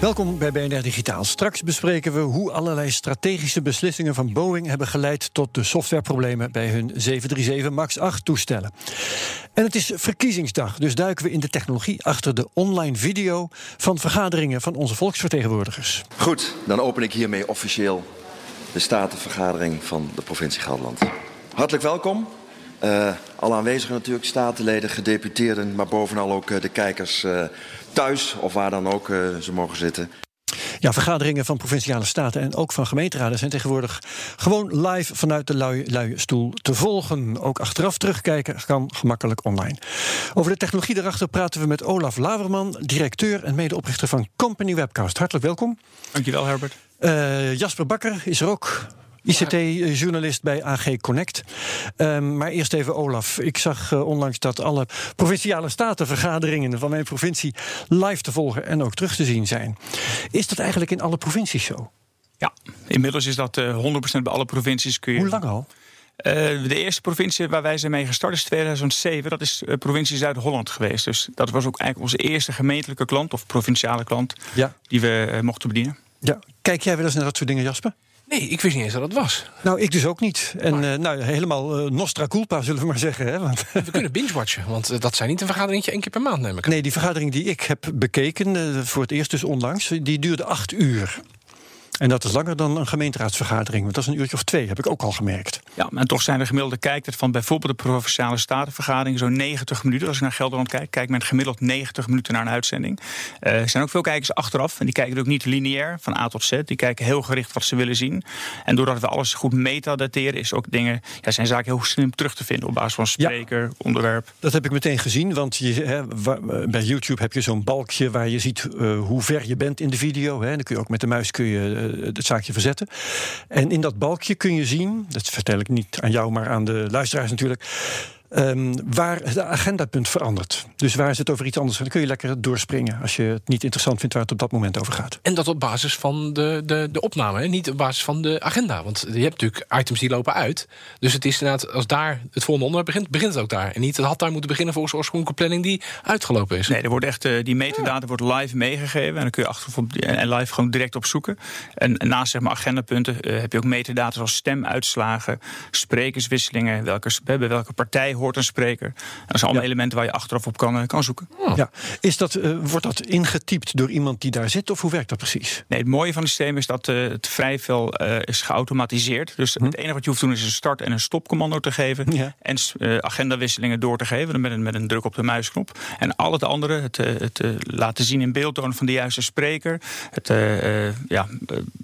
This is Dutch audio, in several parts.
Welkom bij BNR Digitaal. Straks bespreken we hoe allerlei strategische beslissingen van Boeing hebben geleid tot de softwareproblemen bij hun 737 MAX 8 toestellen. En het is verkiezingsdag, dus duiken we in de technologie achter de online video van vergaderingen van onze volksvertegenwoordigers. Goed, dan open ik hiermee officieel de statenvergadering van de provincie Gelderland. Hartelijk welkom. Uh, alle aanwezigen natuurlijk, statenleden, gedeputeerden, maar bovenal ook uh, de kijkers uh, thuis of waar dan ook ze mogen zitten. Ja, vergaderingen van provinciale staten en ook van gemeenteraden zijn tegenwoordig gewoon live vanuit de luie, luie stoel te volgen. Ook achteraf terugkijken kan gemakkelijk online. Over de technologie daarachter praten we met Olaf Laverman, directeur en medeoprichter van Company Webcast. Hartelijk welkom. Dankjewel, Herbert. Jasper Bakker is er ook. ICT-journalist bij AG Connect. Um, maar eerst even Olaf. Ik zag uh, onlangs dat alle provinciale statenvergaderingen van mijn provincie live te volgen en ook terug te zien zijn. Is dat eigenlijk in alle provincies zo? Ja, inmiddels is dat uh, 100% bij alle provincies. Kun je... Hoe lang al? Uh, de eerste provincie waar wij zijn mee gestart is 2007. Dat is uh, provincie Zuid-Holland geweest. Dus dat was ook eigenlijk onze eerste gemeentelijke klant of provinciale klant ja. die we mochten bedienen. Ja. Kijk jij wel eens naar dat soort dingen, Jasper? Nee, ik wist niet eens dat dat was. Nou, ik dus ook niet. En uh, nou, helemaal uh, nostra culpa, zullen we maar zeggen. Hè? Want we kunnen binge-watchen, want uh, dat zijn niet een vergaderingetje één keer per maand, neem ik. Nee, die vergadering die ik heb bekeken, voor het eerst dus onlangs... die duurde acht uur. En dat is langer dan een gemeenteraadsvergadering. Want dat is een uurtje of twee, heb ik ook al gemerkt. Ja, en toch zijn de gemiddelde kijktijd van bijvoorbeeld de provinciale statenvergadering zo'n 90 minuten. Als ik naar Gelderland kijk, kijkt men gemiddeld 90 minuten naar een uitzending. Uh, er zijn ook veel kijkers achteraf. En die kijken ook niet lineair van A tot Z. Die kijken heel gericht wat ze willen zien. En doordat we alles goed metadateren, is ook dingen, ja, zijn zaken heel slim terug te vinden op basis van spreker, ja, onderwerp. Dat heb ik meteen gezien. Want je, hè, bij YouTube heb je zo'n balkje waar je ziet uh, hoe ver je bent in de video. Hè. En dan kun je ook met de muis kun je het zaakje verzetten. En in dat balkje kun je zien, dat vertel ik niet aan jou, maar aan de luisteraars natuurlijk. Um, waar het agendapunt verandert. Dus waar is het over iets anders? Dan kun je lekker doorspringen als je het niet interessant vindt waar het op dat moment over gaat. En dat op basis van de, de, de opname, hè? niet op basis van de agenda. Want je hebt natuurlijk items die lopen uit. Dus het is inderdaad, als daar het volgende onderwerp begint, begint het ook daar. En niet het had daar moeten beginnen volgens de oorspronkelijke planning die uitgelopen is. Nee, er wordt echt, uh, die metadata wordt live meegegeven. En dan kun je achteraf op, en live gewoon direct op zoeken. En, en naast zeg maar agendapunten uh, heb je ook metadata zoals stemuitslagen, sprekerswisselingen, welke, bij welke partij hoort een spreker. Dat zijn allemaal ja. elementen waar je achteraf op kan, kan zoeken. Oh. Ja. Is dat, uh, wordt dat ingetypt door iemand die daar zit of hoe werkt dat precies? Nee, het mooie van het systeem is dat uh, het vrij veel uh, is geautomatiseerd. Dus hm. het enige wat je hoeft te doen is een start- en een stopcommando te geven. Ja. En agendawisselingen door te geven met een, met een druk op de muisknop. En al het andere, het, het laten zien in beeldtoon van de juiste spreker. Het, ja,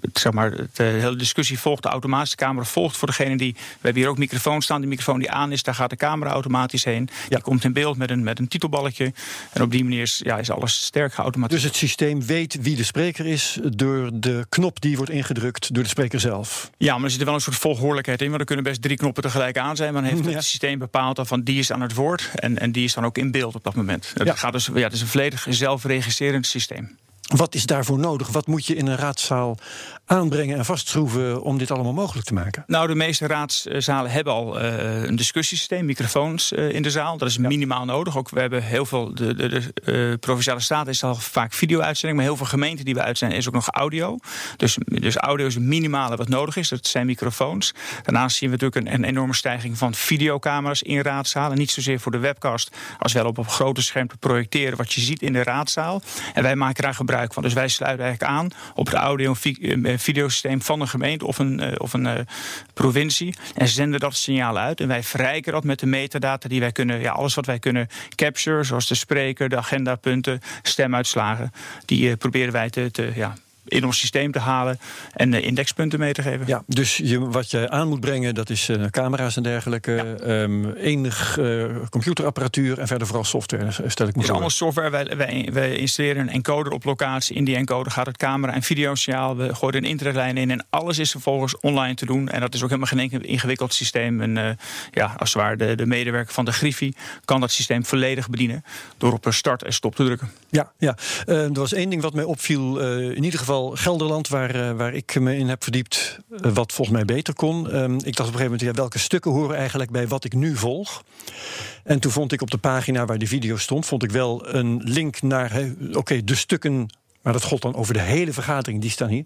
het, zeg maar, de hele discussie volgt, de automatische camera volgt voor degene die... We hebben hier ook microfoon staan, die microfoon die aan is, daar gaat de camera automatisch heen. Ja. Die komt in beeld met een, met een titelballetje. En op die manier is, ja, is alles sterk geautomatiseerd. Dus het systeem weet wie de spreker is door de knop die wordt ingedrukt door de spreker zelf? Ja, maar er zit er wel een soort volgordelijkheid in. Want er kunnen best drie knoppen tegelijk aan zijn. Maar dan heeft ja. het systeem bepaald van die is aan het woord. En, en die is dan ook in beeld op dat moment. Het, ja. gaat dus, ja, het is een volledig zelfregisserend systeem. Wat is daarvoor nodig? Wat moet je in een raadzaal aanbrengen en vastschroeven om dit allemaal mogelijk te maken? Nou, de meeste raadszalen hebben al uh, een discussiesysteem, microfoons uh, in de zaal. Dat is ja. minimaal nodig. Ook we hebben heel veel, de, de, de uh, provinciale staten is al vaak video-uitzending, maar heel veel gemeenten die we uitzenden is ook nog audio. Dus, dus audio is het minimale wat nodig is. Dat zijn microfoons. Daarnaast zien we natuurlijk een, een enorme stijging van videocamera's in raadzalen. Niet zozeer voor de webcast, als wel op een grote scherm te projecteren wat je ziet in de raadzaal. En wij maken daar gebruik Dus wij sluiten eigenlijk aan op het audio- en videosysteem van een gemeente of een, uh, of een provincie. En zenden dat signaal uit. En wij verrijken dat met de metadata die wij kunnen. Ja, alles wat wij kunnen capture, zoals de spreker, de agendapunten, stemuitslagen. Die proberen wij te, te ja, in ons systeem te halen en indexpunten mee te geven. Ja, dus je, wat je aan moet brengen, dat is camera's en dergelijke. Ja. Um, enig computerapparatuur en verder vooral software, stel ik me Het is allemaal software. Wij, wij, wij, installeren een encoder op locatie. In die encoder gaat het camera- en videosignaal. We gooien een internetlijn in en alles is vervolgens online te doen. En dat is ook helemaal geen ingewikkeld systeem. En uh, ja, als het ware de, de medewerker van de Griffie kan dat systeem volledig bedienen door op een start en stop te drukken. Ja, ja. Uh, er was één ding wat mij opviel. Uh, in ieder geval Gelderland, waar, waar ik me in heb verdiept, wat volgens mij beter kon. Ehm, ik dacht op een gegeven moment, ja, welke stukken horen eigenlijk bij wat ik nu volg? En toen vond ik op de pagina waar die video stond, vond ik wel een link naar oké, de stukken maar dat gold dan over de hele vergadering, die staan hier.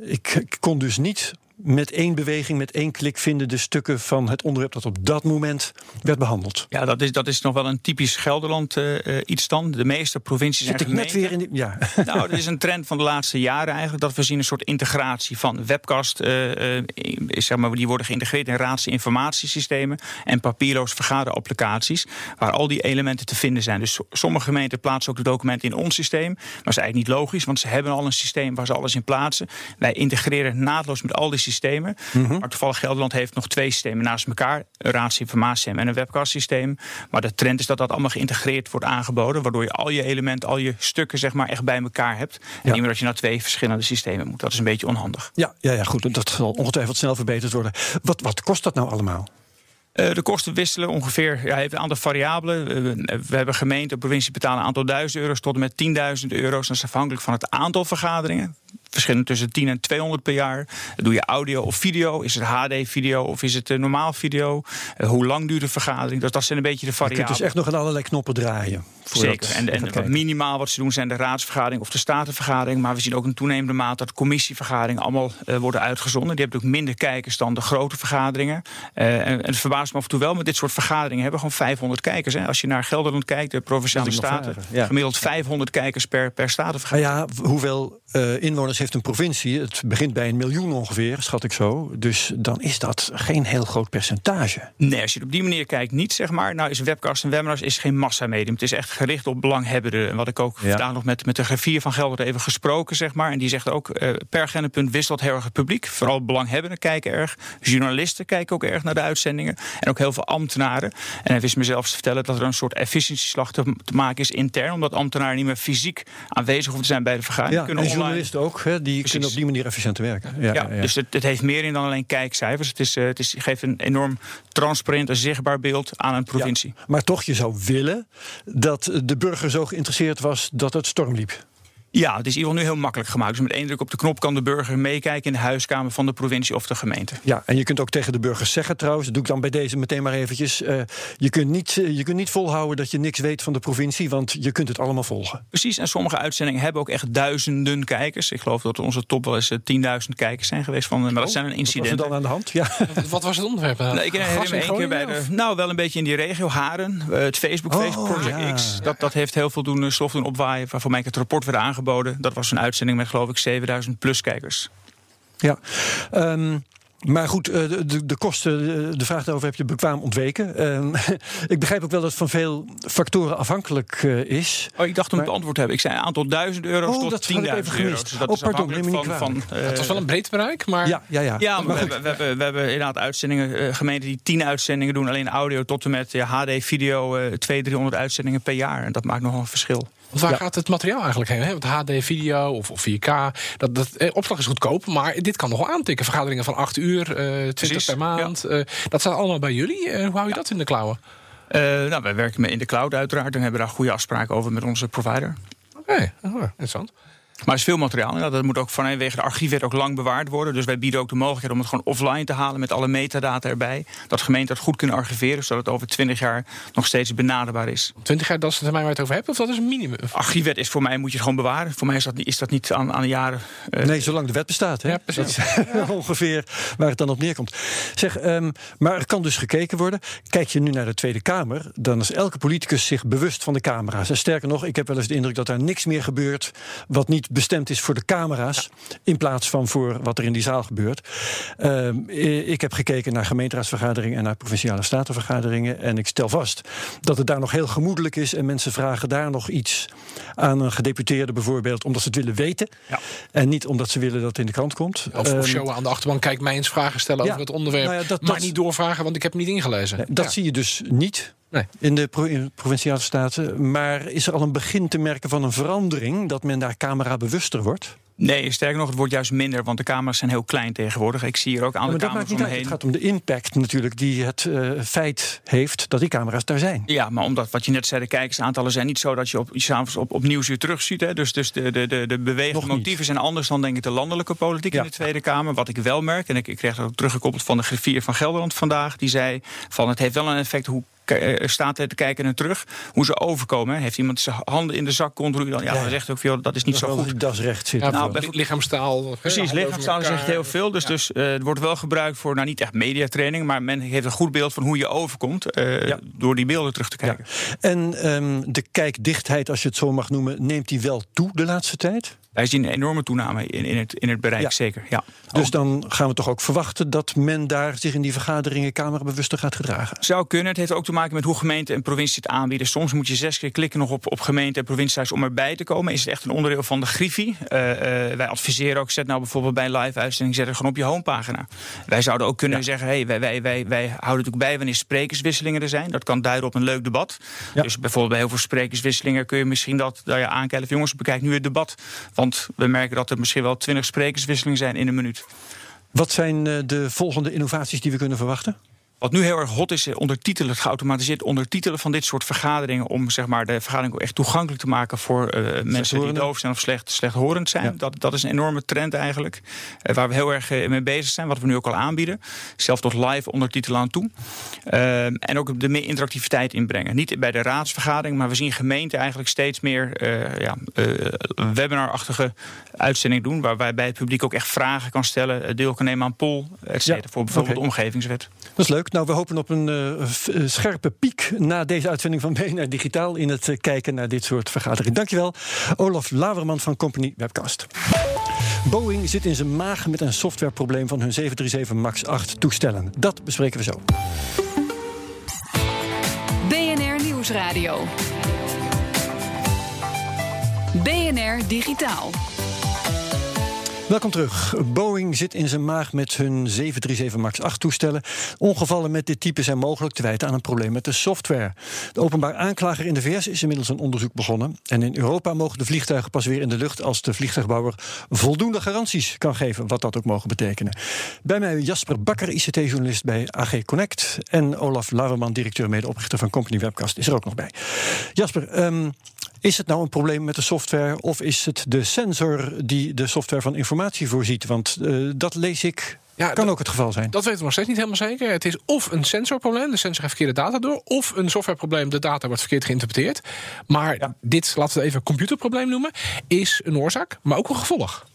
Ik, ik, kon dus niet met één beweging, met één klik vinden de stukken van het onderwerp dat op dat moment werd behandeld. Ja, dat is, dat is nog wel een typisch Gelderland uh, iets dan. De meeste provincies Zit en ik net weer in die, ja. Nou, dat is een trend van de laatste jaren eigenlijk. Dat we zien een soort integratie van webcast. Uh, uh, zeg maar, die worden geïntegreerd in raadse informatiesystemen en papierloos vergaderapplicaties. Waar al die elementen te vinden zijn. Dus sommige gemeenten plaatsen ook de documenten in ons systeem. Maar dat is eigenlijk niet logisch, want ze hebben al een systeem waar ze alles in plaatsen. Wij integreren naadloos met al die systemen. Mm -hmm. Maar toevallig Gelderland heeft nog twee systemen naast elkaar. Een raadsinformatiesysteem en een webcastsysteem. Maar de trend is dat dat allemaal geïntegreerd wordt aangeboden. Waardoor je al je elementen, al je stukken zeg maar echt bij elkaar hebt. En ja. niet meer dat je naar twee verschillende systemen moet. Dat is een beetje onhandig. Ja, ja, ja goed. Dat zal ongetwijfeld snel verbeterd worden. Wat, wat kost dat nou allemaal? Uh, de kosten wisselen ongeveer. Ja, heeft een aantal variabelen. Uh, we hebben gemeenten, provincie betalen een aantal duizend euro's tot en met 10.000 euro's. Dat is afhankelijk van het aantal vergaderingen. Verschillen tussen 10 en 200 per jaar. Doe je audio of video? Is het HD-video of is het uh, normaal video? hoe lang duurt de vergadering? Dat, dat zijn een beetje de variabelen. Je kunt dus echt nog aan allerlei knoppen draaien. Zeker. En, en minimaal wat ze doen zijn de raadsvergadering of de statenvergadering. Maar we zien ook een toenemende mate dat commissievergaderingen allemaal worden uitgezonden. Die hebben ook minder kijkers dan de grote vergaderingen. en, en het verbaast me af en toe wel, met dit soort vergaderingen hebben we gewoon 500 kijkers. Hè. Als je naar Gelderland kijkt, de provinciale staten, ja. gemiddeld 500 kijkers per, per statenvergadering. Ja, hoeveel uh, inwoners heeft een provincie? Het begint bij een miljoen ongeveer, schat ik zo. Dus dan is dat geen heel groot percentage. Nee, als je het op die manier kijkt, niet zeg maar. Nou is webcast en webinars is geen massamedium. Het is echt gericht op belanghebbenden. En wat ik ook ja. vandaag nog met, met de griffier van Gelder even gesproken, zeg maar. En die zegt ook, uh, per agendapunt wisselt heel erg het publiek. Vooral belanghebbenden kijken erg. Journalisten kijken ook erg naar de uitzendingen. En ook heel veel ambtenaren. En hij wist mezelf te vertellen dat er een soort efficiëntieslag te, te maken is intern. Omdat ambtenaren niet meer fysiek aanwezig hoeven te zijn bij de vergadering. Ja, kunnen en journalisten ook, hè, die Precies. kunnen op die manier efficiënt werken. Ja, ja, ja. dus het, het, heeft meer in dan alleen kijkcijfers. Het, is, uh, het is, geeft een enorm transparant en zichtbaar beeld aan een provincie. maar toch, je zou willen dat de burger zo geïnteresseerd was dat het storm liep. Ja, het is in ieder geval nu heel makkelijk gemaakt. Dus met één druk op de knop kan de burger meekijken in de huiskamer van de provincie of de gemeente. Ja, en je kunt ook tegen de burgers zeggen trouwens, dat doe ik dan bij deze meteen maar eventjes. Uh, je, kunt niet, uh, je kunt niet volhouden dat je niks weet van de provincie, want je kunt het allemaal volgen. Precies, en sommige uitzendingen hebben ook echt duizenden kijkers. Ik geloof dat onze top wel eens uh, 10.000 kijkers zijn geweest. Van, maar oh, dat zijn een incident. Wat was er dan aan de hand? Ja. wat, wat was het onderwerp? Nee, ik herinner me één keer bij de, nou wel een beetje in die regio, Haren. het Facebook, oh, Facebook Project ja. X. Dat, dat heeft heel veel doen, stof doen opwaaien, waarvoor mij het rapport werd aangeboden. Dat was een uitzending met geloof ik 7000 plus kijkers. Ja, um, maar goed, de, de, de, kosten, de vraag daarover heb je bekwaam ontweken. Um, ik begrijp ook wel dat het van veel factoren afhankelijk uh, is. Oh, ik dacht om maar... het antwoord te hebben. Ik zei een aantal duizend euro's oh, tot 10.000 euro's. Dus dat oh, is pardon, neem van, van, uh, Het was wel een breed bereik, maar... Ja, ja, ja. ja maar, maar we, we, hebben, we hebben inderdaad uitzendingen, uh, gemeenten die 10 uitzendingen doen. Alleen audio tot en met ja, HD, video, 200, 300 uitzendingen per jaar. En dat maakt nogal een verschil. Want waar ja. gaat het materiaal eigenlijk heen? Hè? Want HD-video of, of 4K, dat, dat, eh, opslag is goedkoop, maar dit kan nog wel aantikken. Vergaderingen van 8 uur, uh, 20 Precies, per maand. Ja. Uh, dat staat allemaal bij jullie. Uh, hoe hou je dat in de klauwen? nou, wij werken met in de cloud uiteraard en hebben daar goede afspraken over met onze provider. Oké, okay. oh, interessant. Maar er is veel materiaal. Ja, dat moet ook vanwege de archieven ook lang bewaard worden. Dus wij bieden ook de mogelijkheid om het gewoon offline te halen met alle metadata erbij. Dat gemeenten dat goed kunnen archiveren, zodat het over 20 jaar nog steeds benaderbaar is. 20 jaar, dat is de termijn waar je het over hebt, of dat is een minimum? Archiefwet is voor mij, moet je het gewoon bewaren. Voor mij is dat, is dat niet aan, aan de jaren. Uh... Nee, zolang de wet bestaat. Hè? Ja, precies. Ja. ongeveer waar het dan op neerkomt. Zeg, um, maar er kan dus gekeken worden. Kijk je nu naar de Tweede Kamer, dan is elke politicus zich bewust van de camera's. En sterker nog, ik heb wel eens de indruk dat daar niks meer gebeurt wat niet bestemd is voor de camera's. In plaats van voor wat er in die zaal gebeurt. Ehm, ik heb gekeken naar gemeenteraadsvergaderingen en naar provinciale statenvergaderingen. En ik stel vast dat het daar nog heel gemoedelijk is. En mensen vragen daar nog iets aan een gedeputeerde bijvoorbeeld, omdat ze het willen weten. Ja. En niet omdat ze willen dat het in de krant komt. Of, Ehm, of showen aan de achterbank, kijk mij eens vragen stellen ja. over het onderwerp. Nou ja, dat- maar dat- niet doorvragen, want ik heb het niet ingelezen. dat zie je dus niet. Nee. In de pro- in provinciale staten. Maar is er al een begin te merken van een verandering? Dat men daar camera bewuster wordt? Nee, sterker nog, het wordt juist minder, want de camera's zijn heel klein tegenwoordig. Ik zie hier ook aan Ja, de maar dat camera's maakt niet uit. omheen. Het gaat om de impact natuurlijk die het eh, feit heeft dat die camera's daar zijn. Ja, maar omdat wat je net zei, de kijkersaantallen zijn niet zo dat je op, je s'avonds op, op nieuwsuur terugziet. Hè. Dus, dus de, de, de, de bewegende Nog niet. motieven zijn anders dan denk ik de landelijke politiek Ja. in de Tweede Kamer. Wat ik wel merk, en ik, ik kreeg dat ook teruggekoppeld van de griffier van Gelderland vandaag. Die zei van het heeft wel een effect hoe eh, staat er te kijken naar terug. Hoe ze overkomen. hè. Heeft iemand zijn handen in de zak, continu dan? Ja, Ja. dan zegt ook veel, dat is niet Dat zo wel goed. die das recht zit. Ja, Nou, lichaamstaal. Precies, lichaamstaal zegt heel veel. Dus, Ja. dus eh, het wordt wel gebruikt voor, nou niet echt mediatraining, maar men heeft een goed beeld van hoe je overkomt eh, Ja. door die beelden terug te kijken. En ehm, de kijkdichtheid, als je het zo mag noemen, neemt die wel toe de laatste tijd? Wij zien een enorme toename in, in, het, in het bereik, Ja. zeker. Ja. Dus dan gaan we toch ook verwachten dat men daar zich in die vergaderingen camerabewuster gaat gedragen. Zou kunnen. Het heeft ook te maken met hoe gemeente en provincie het aanbieden. Soms moet je zes keer klikken nog op, op gemeente en provinciehuis om erbij te komen. Is het echt een onderdeel van de griffie? Eh, eh, wij adviseren ook, zet nou bijvoorbeeld bij een live uitzending, zet het gewoon op je homepagina. Wij zouden ook kunnen zeggen, hey, wij, wij, wij, wij houden natuurlijk bij wanneer sprekerswisselingen er zijn. Dat kan duiden op een leuk debat. Ja. Dus bijvoorbeeld bij heel veel sprekerswisselingen kun je misschien dat nou ja, aankijken. van, Jongens, bekijk nu het debat. Want we merken dat er misschien wel twintig sprekerswisselingen zijn in een minuut. Wat zijn eh, de volgende innovaties die we kunnen verwachten? Wat nu heel erg hot is, eh, ondertitelen, het geautomatiseerd ondertitelen van dit soort vergaderingen. Om zeg maar, de vergadering ook echt toegankelijk te maken voor eh, mensen die doof zijn of slecht, slechthorend zijn. Ja. Dat, dat is een enorme trend eigenlijk. eh, waar we heel erg mee bezig zijn, wat we nu ook al aanbieden. Zelf tot live ondertitelen aan toe. En ook de meer interactiviteit inbrengen. Niet bij de raadsvergadering, maar we zien gemeenten eigenlijk steeds meer ja, webinarachtige uitzendingen doen. Waarbij het publiek ook echt vragen kan stellen, deel kan nemen aan poll, et cetera. Ja, Voor bijvoorbeeld de omgevingswet. Dat is leuk. Nou, we hopen op een eh, eh, scherpe piek na deze uitzending van BNR Digitaal in het eh, kijken naar dit soort vergaderingen. Dankjewel, Olaf Laverman van Company Webcast. Boeing zit in zijn maag met een softwareprobleem van hun 737 MAX 8 toestellen. Dat bespreken we zo. BNR Nieuwsradio. BNR Digitaal. Welkom terug. Boeing zit in zijn maag met hun 737 MAX 8 toestellen. Ongevallen met dit type zijn mogelijk te wijten aan een probleem met de software. De openbaar aanklager in de VS is inmiddels een onderzoek begonnen. En in Europa mogen de vliegtuigen pas weer in de lucht als de vliegtuigbouwer voldoende garanties kan geven, wat dat ook mogen betekenen. Bij mij Jasper Bakker, ICT-journalist bij AG Connect. En Olaf Laverman, directeur medeoprichter van Company Webcast, is er ook nog bij. Jasper, ehm, is het nou een probleem met de software of is het de sensor die de software van informatie voorziet? Want eh, dat lees ik. Ja, kan ook het geval zijn. Dat weten we nog steeds niet helemaal zeker. Het is of een sensorprobleem, de sensor heeft verkeerde data door, of een softwareprobleem, de data wordt verkeerd geïnterpreteerd. Maar dit, laten we het even een computerprobleem noemen, is een oorzaak, maar ook een gevolg.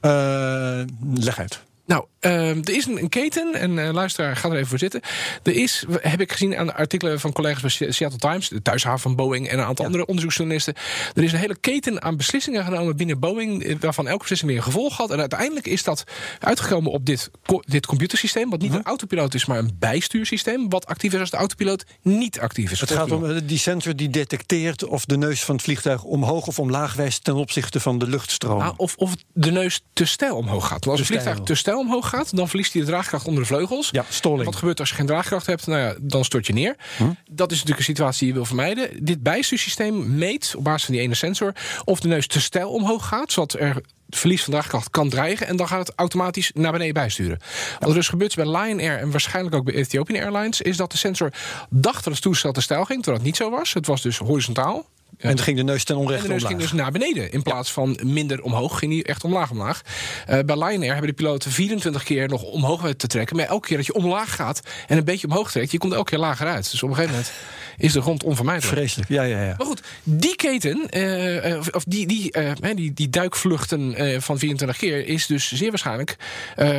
Eh, leg uit. Nou, eh, er is een, keten, en eh, luisteraar, ga er even voor zitten. Er is, heb ik gezien aan de artikelen van collega's bij Se- Seattle Times, de thuishaven van Boeing en een aantal andere onderzoeksjournalisten. Er is een hele keten aan beslissingen genomen binnen Boeing, eh, waarvan elke beslissing weer een gevolg had. En uiteindelijk is dat uitgekomen op dit, dit computersysteem, wat niet Mhm. een autopiloot is, maar een bijstuursysteem, wat actief is als de autopiloot niet actief is. Het gaat om eh, die sensor die detecteert of de neus van het vliegtuig omhoog of omlaag wijst ten opzichte van de luchtstroom. Ah, of, of de neus te stijl omhoog gaat. Want als een vliegtuig te stijl omhoog gaat, dan verliest hij de draagkracht onder de vleugels. Ja, stalling. Wat gebeurt als je geen draagkracht hebt? Nou ja, dan stort je neer. Hm? Dat is natuurlijk een situatie die je wil vermijden. Dit bijstuursysteem meet op basis van die ene sensor of de neus te stijl omhoog gaat, zodat er verlies van draagkracht kan dreigen. En dan gaat het automatisch naar beneden bijsturen. Wat er dus gebeurt bij Lion Air en waarschijnlijk ook bij Ethiopian Airlines... is dat de sensor dacht dat het toestel te stijl ging, terwijl het niet zo was. Het was dus horizontaal. En dan ging de neus ten En onrechte de neus omlaag. ging dus naar beneden. In plaats van minder omhoog, ging die echt omlaag omlaag. Eh, bij Lion Air hebben de piloten 24 keer nog omhoog te trekken. Maar elke keer dat je omlaag gaat en een beetje omhoog trekt... je komt elke keer lager uit. Dus op een gegeven moment is de grond onvermijdelijk. Vreselijk, ja, ja, ja. Maar goed, die keten, eh, eh, of, die, die, die, die duikvluchten van 24 keer... is dus zeer waarschijnlijk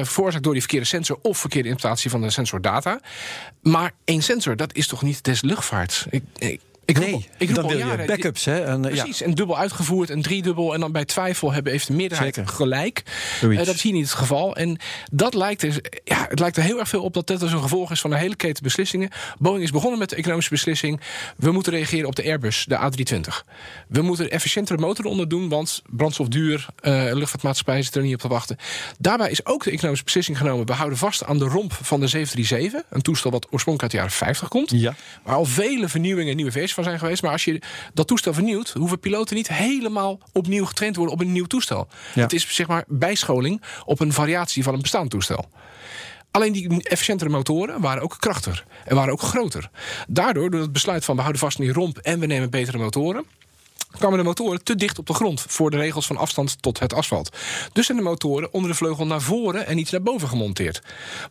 veroorzaakt door die verkeerde sensor... of verkeerde interpretatie van de sensordata. Maar één sensor, dat is toch niet des luchtvaarts? Ik, ik, Ik roep, nee, ik roep dan al wil je backups. Hè? En, ja. Precies, en dubbel uitgevoerd en driedubbel. En dan bij twijfel hebben heeft de meerderheid Zeker. gelijk. Eh, dat is hier niet het geval. En dat lijkt er, ja, het lijkt er heel erg veel op dat dit dus een gevolg is van een hele keten beslissingen. Boeing is begonnen met de economische beslissing. We moeten reageren op de Airbus, de A320. We moeten efficiëntere motoren onder doen, want brandstof duur, eh luchtvaartmaatschappij zit er niet op te wachten. Daarbij is ook de economische beslissing genomen. We houden vast aan de romp van de 737. Een toestel wat oorspronkelijk uit de jaren 50 komt. Ja. Waar al vele vernieuwingen en nieuwe versies van zijn geweest. Maar als je dat toestel vernieuwt, hoeven piloten niet helemaal opnieuw getraind te worden op een nieuw toestel. Ja. Het is zeg maar bijscholing op een variatie van een bestaand toestel. Alleen die efficiëntere motoren waren ook krachtiger en waren ook groter. Daardoor, door het besluit van we houden vast aan die romp en we nemen betere motoren, kwamen de motoren te dicht op de grond voor de regels van afstand tot het asfalt. Dus zijn de motoren onder de vleugel naar voren en niet naar boven gemonteerd.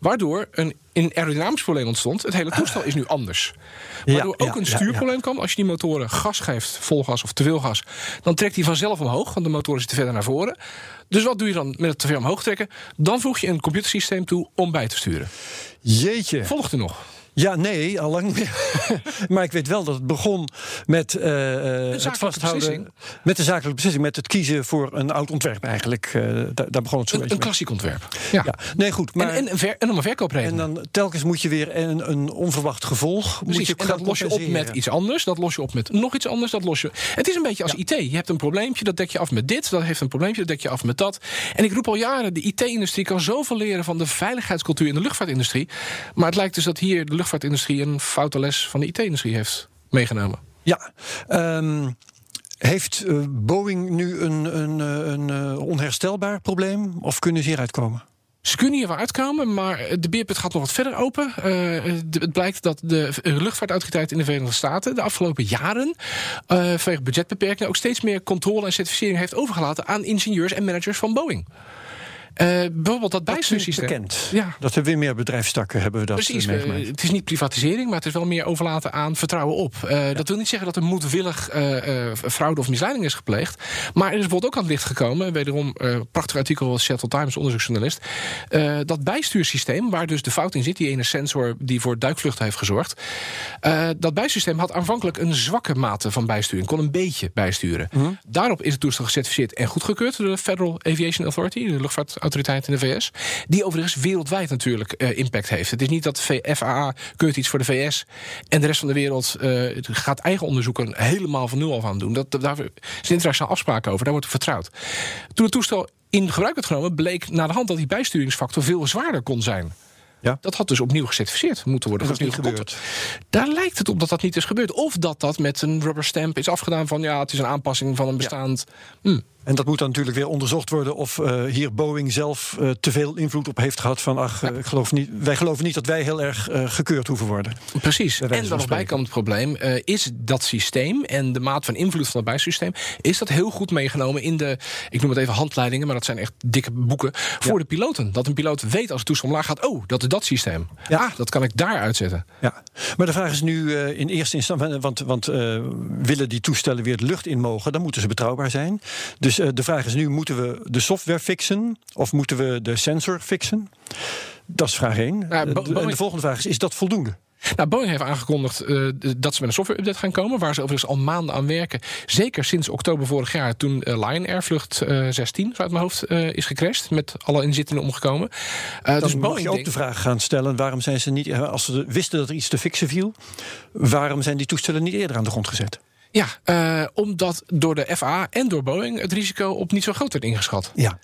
Waardoor een, een aerodynamisch probleem ontstond. Het hele toestel is nu anders. Waardoor Ja, ook ja, een ja, stuurprobleem kan. Als je die motoren gas geeft, vol gas of te veel gas, dan trekt die vanzelf omhoog, want de motoren zitten verder naar voren. Dus wat doe je dan met het te veel omhoog trekken? Dan voeg je een computersysteem toe om bij te sturen. Jeetje. Volgt er nog? Ja, nee, al lang niet meer. maar ik weet wel dat het begon met eh, het vasthouden. beslissing. Met de zakelijke beslissing, met het kiezen voor een oud ontwerp eigenlijk. Eh, daar, daar begon het zo Een, beetje een mee. klassiek ontwerp. Ja. Ja, nee, goed. Maar, En, en, een ver, en om een verkoopreden. en dan telkens moet je weer een, een onverwacht gevolg. moet je en dat los je op met iets anders. Dat los je op met nog iets anders. Dat los je... Het is een beetje als IT. Je hebt een probleempje, dat dek je af met dit. Dat heeft een probleempje, dat dek je af met dat. En ik roep al jaren, de IT-industrie kan zoveel leren... van de veiligheidscultuur in de luchtvaartindustrie. Maar het lijkt dus dat hier de luchtvaartindustrie... een foute les van de IT-industrie heeft meegenomen. Ja. ehm, heeft eh, Boeing nu een, een, eh, een eh, onherstelbaar probleem? Of kunnen ze hieruit komen? Ze kunnen hier wel uitkomen, maar de beerput gaat nog wat verder open. Het blijkt dat de luchtvaartautoriteit in de Verenigde Staten de afgelopen jaren eh vanwege budgetbeperkingen ook steeds meer controle en certificering heeft overgelaten aan ingenieurs en managers van Boeing. Eh, bijvoorbeeld dat Dat bijstuursysteem. bekend. Ja. Dat we weer meer bedrijfstakken hebben we dat Precies, eh, meegemaakt. eh, het is niet privatisering, maar het is wel meer overlaten aan vertrouwen op. Dat wil niet zeggen dat er moedwillig fraude of misleiding is gepleegd. Maar er is bijvoorbeeld ook aan het licht gekomen, wederom eh prachtig artikel van Shuttle Times, onderzoeksjournalist. dat bijstuursysteem, waar dus de fout in zit, die ene sensor die voor duikvluchten heeft gezorgd. dat bijstuursysteem had aanvankelijk een zwakke mate van bijsturing, kon een beetje bijsturen. Mhm. Daarop is het toestel gecertificeerd en goedgekeurd door de Federal Aviation Authority, de luchtvaartautoriteit in de VS. Die overigens wereldwijd natuurlijk eh, impact heeft. Het is niet dat de FAA keurt iets voor de VS en de rest van de wereld eh, gaat eigen onderzoeken helemaal van nul af aan doen. Dat, daar zijn internationale afspraken over, daar wordt vertrouwd. Toen het toestel in gebruik werd genomen, bleek na de hand dat die bijsturingsfactor veel zwaarder kon zijn. Ja. Dat had dus opnieuw gecertificeerd moeten worden. Dat is niet gebeurd. Daar lijkt het op dat dat niet is gebeurd. Of dat dat met een rubber stamp is afgedaan van ja, het is een aanpassing van een bestaand. Hm. En dat moet dan natuurlijk weer onderzocht worden of eh, hier Boeing zelf eh, te veel invloed op heeft gehad. Van ach, eh, ik geloof niet, wij geloven niet dat wij heel erg gekeurd hoeven worden. Precies. En dan spreken. bijkomend probleem is is dat systeem en de maat van invloed van het bijsysteem is dat heel goed meegenomen in de, ik noem het even handleidingen, maar dat zijn echt dikke boeken voor de piloten. Dat een piloot weet als het toestel omlaag gaat, oh, dat is dat systeem. Ja. Ah, dat kan ik daar uitzetten. Ja, maar de vraag is nu in eerste instantie, want, want willen die toestellen weer de lucht in mogen, dan moeten ze betrouwbaar zijn. Dus eh, de vraag is nu, moeten we de software fixen of moeten we de sensor fixen? Dat is vraag 1. Ja, Bo- en de volgende vraag is, is dat voldoende? Nou, Boeing heeft aangekondigd eh, dat ze met een software-update gaan komen, waar ze overigens al maanden aan werken. Zeker sinds oktober vorig jaar, toen eh, Lion Air vlucht eh, 16, zo uit mijn hoofd, eh, is gecrashed, met alle inzittenden omgekomen. Eh, Dan dus Boeing je ook de vraag gaan stellen, waarom zijn ze niet, eh, als ze wisten dat er iets te fixen viel, waarom zijn die toestellen niet eerder aan de grond gezet? Ja, eh, omdat door de FAA en door Boeing het risico op niet zo groot werd ingeschat. Ja,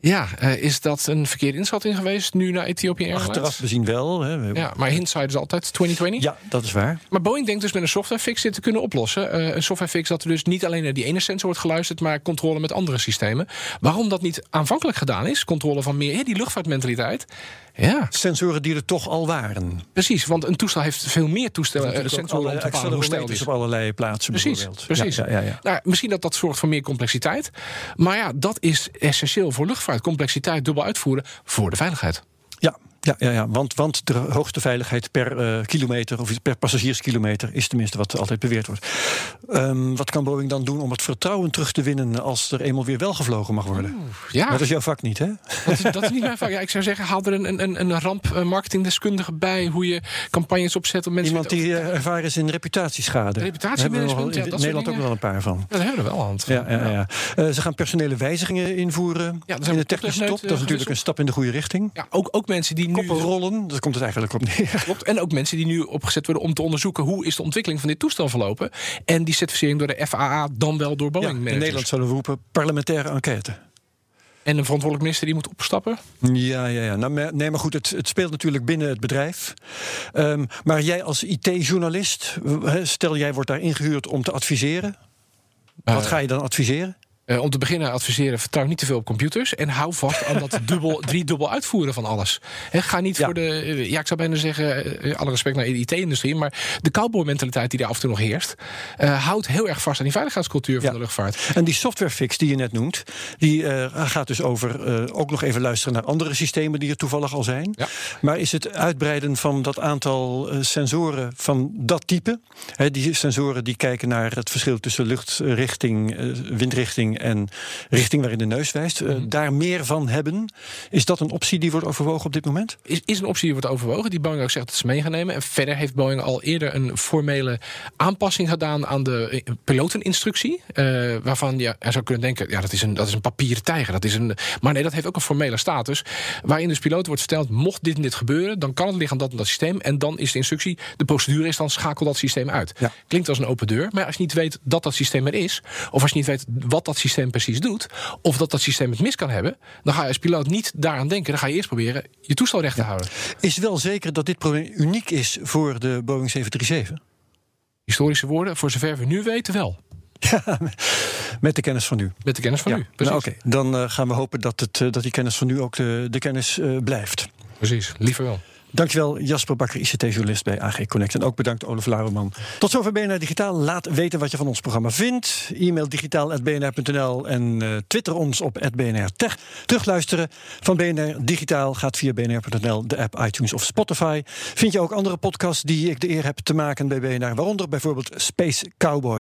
Ja, eh, is dat een verkeerde inschatting geweest nu naar Ethiopië Airlines? achteraf bezien wel. Hè. Ja, maar hindsight is altijd 2020. ja, dat is waar. Maar Boeing denkt dus met een software fix dit te kunnen oplossen. Eh, een software fix dat er dus niet alleen naar die ene sensor wordt geluisterd, maar controle met andere systemen. Waarom dat niet aanvankelijk gedaan is, controle van meer die luchtvaartmentaliteit. Ja, Sensoren die er toch al waren. precies. Want een toestel heeft veel meer toestellen, ook sensoren om te bepalen hoe snel is. op allerlei plaatsen Precies, precies. Ja, ja, ja. Nou, misschien dat dat zorgt voor meer complexiteit. Maar ja, dat is essentieel voor luchtvaart. Complexiteit dubbel uitvoeren voor de veiligheid. Ja, Ja, ja, ja want, want de hoogste veiligheid per uh, kilometer of per passagierskilometer is tenminste wat altijd beweerd wordt. Um, wat kan Boeing dan doen om het vertrouwen terug te winnen als er eenmaal weer wel gevlogen mag worden? Oeh, ja. Dat is jouw vak niet, hè? Dat is, dat is niet mijn vak. Ja, ik zou zeggen, haal er een, een, een rampmarketingdeskundige bij hoe je campagnes opzet. Om mensen Iemand die uh, ervaren is in reputatieschade. Reputatiemanagement, ja, in Nederland ook wel een paar van. Ja, daar hebben we er wel aan. Ja, ja, ja. Uh, ze gaan personele wijzigingen invoeren ja, in de technische top. Dat is natuurlijk een stap in de goede richting. Ja, ook, ook mensen die Koppelrollen, daar komt het eigenlijk op neer. Klopt. En ook mensen die nu opgezet worden om te onderzoeken hoe is de ontwikkeling van dit toestel verlopen. En die certificering door de FAA dan wel door Boeing. Ja, in Nederland zullen we roepen parlementaire enquête. En een verantwoordelijk minister die moet opstappen? Ja, ja, ja. Nou, nee, maar goed, het, het speelt natuurlijk binnen het bedrijf. Um, maar jij als IT-journalist, stel jij wordt daar ingehuurd om te adviseren. Wat uh, ga je dan adviseren? Uh, om te beginnen adviseren, vertrouw niet te veel op computers. En hou vast aan dat dubbel, drie dubbel uitvoeren van alles. He, ga niet voor de, uh, ja, ik zou bijna zeggen, uh, alle respect naar de IT-industrie, maar de cowboy-mentaliteit die daar af en toe nog heerst, houdt heel erg vast aan die veiligheidscultuur van de luchtvaart. En die softwarefix die je net noemt, die gaat dus over ook nog even luisteren naar andere systemen die er toevallig al zijn. Ja. Maar is het uitbreiden van dat aantal sensoren van dat type, he, die sensoren die kijken naar het verschil tussen luchtrichting, windrichting en richting waarin de neus wijst, mm daar meer van hebben. Is dat een optie die wordt overwogen op dit moment? Is, is een optie die wordt overwogen, die Boeing ook zegt dat ze mee gaan nemen. En verder heeft Boeing al eerder een formele aanpassing gedaan aan de eh, piloteninstructie. Uh, waarvan je zou kunnen denken, ja, dat is, een, dat is een papieren tijger. Dat is een, maar nee, dat heeft ook een formele status. Waarin dus piloten wordt verteld, mocht dit en dit gebeuren, dan kan het liggen aan dat en dat systeem. En dan is de instructie, de procedure is dan schakel dat systeem uit. Klinkt als een open deur, maar als je niet weet dat dat systeem er is, of als je niet weet wat dat systeem precies doet, of dat dat systeem het mis kan hebben, dan ga je als piloot niet daaraan denken. Dan ga je eerst proberen je toestel recht te houden. Is wel zeker dat dit probleem uniek is voor de Boeing 737? Historische woorden, voor zover we nu weten wel. Ja, met de kennis van nu. Met de kennis van nu, nou, Oké, dan uh, gaan we hopen dat, het, uh, dat die kennis van nu ook de, de kennis uh, blijft. Precies, liever wel. Dankjewel Jasper Bakker, ICT-journalist bij AG Connect. En ook bedankt Olaf Lauwerman. Tot zover BNR Digitaal. Laat weten wat je van ons programma vindt. E-mail digitaal.bnr.nl en uh, twitter ons op BNR Tech. Terugluisteren van BNR Digitaal gaat via bnr.nl, de app iTunes of Spotify. Vind je ook andere podcasts die ik de eer heb te maken bij BNR, waaronder bijvoorbeeld Space Cowboy.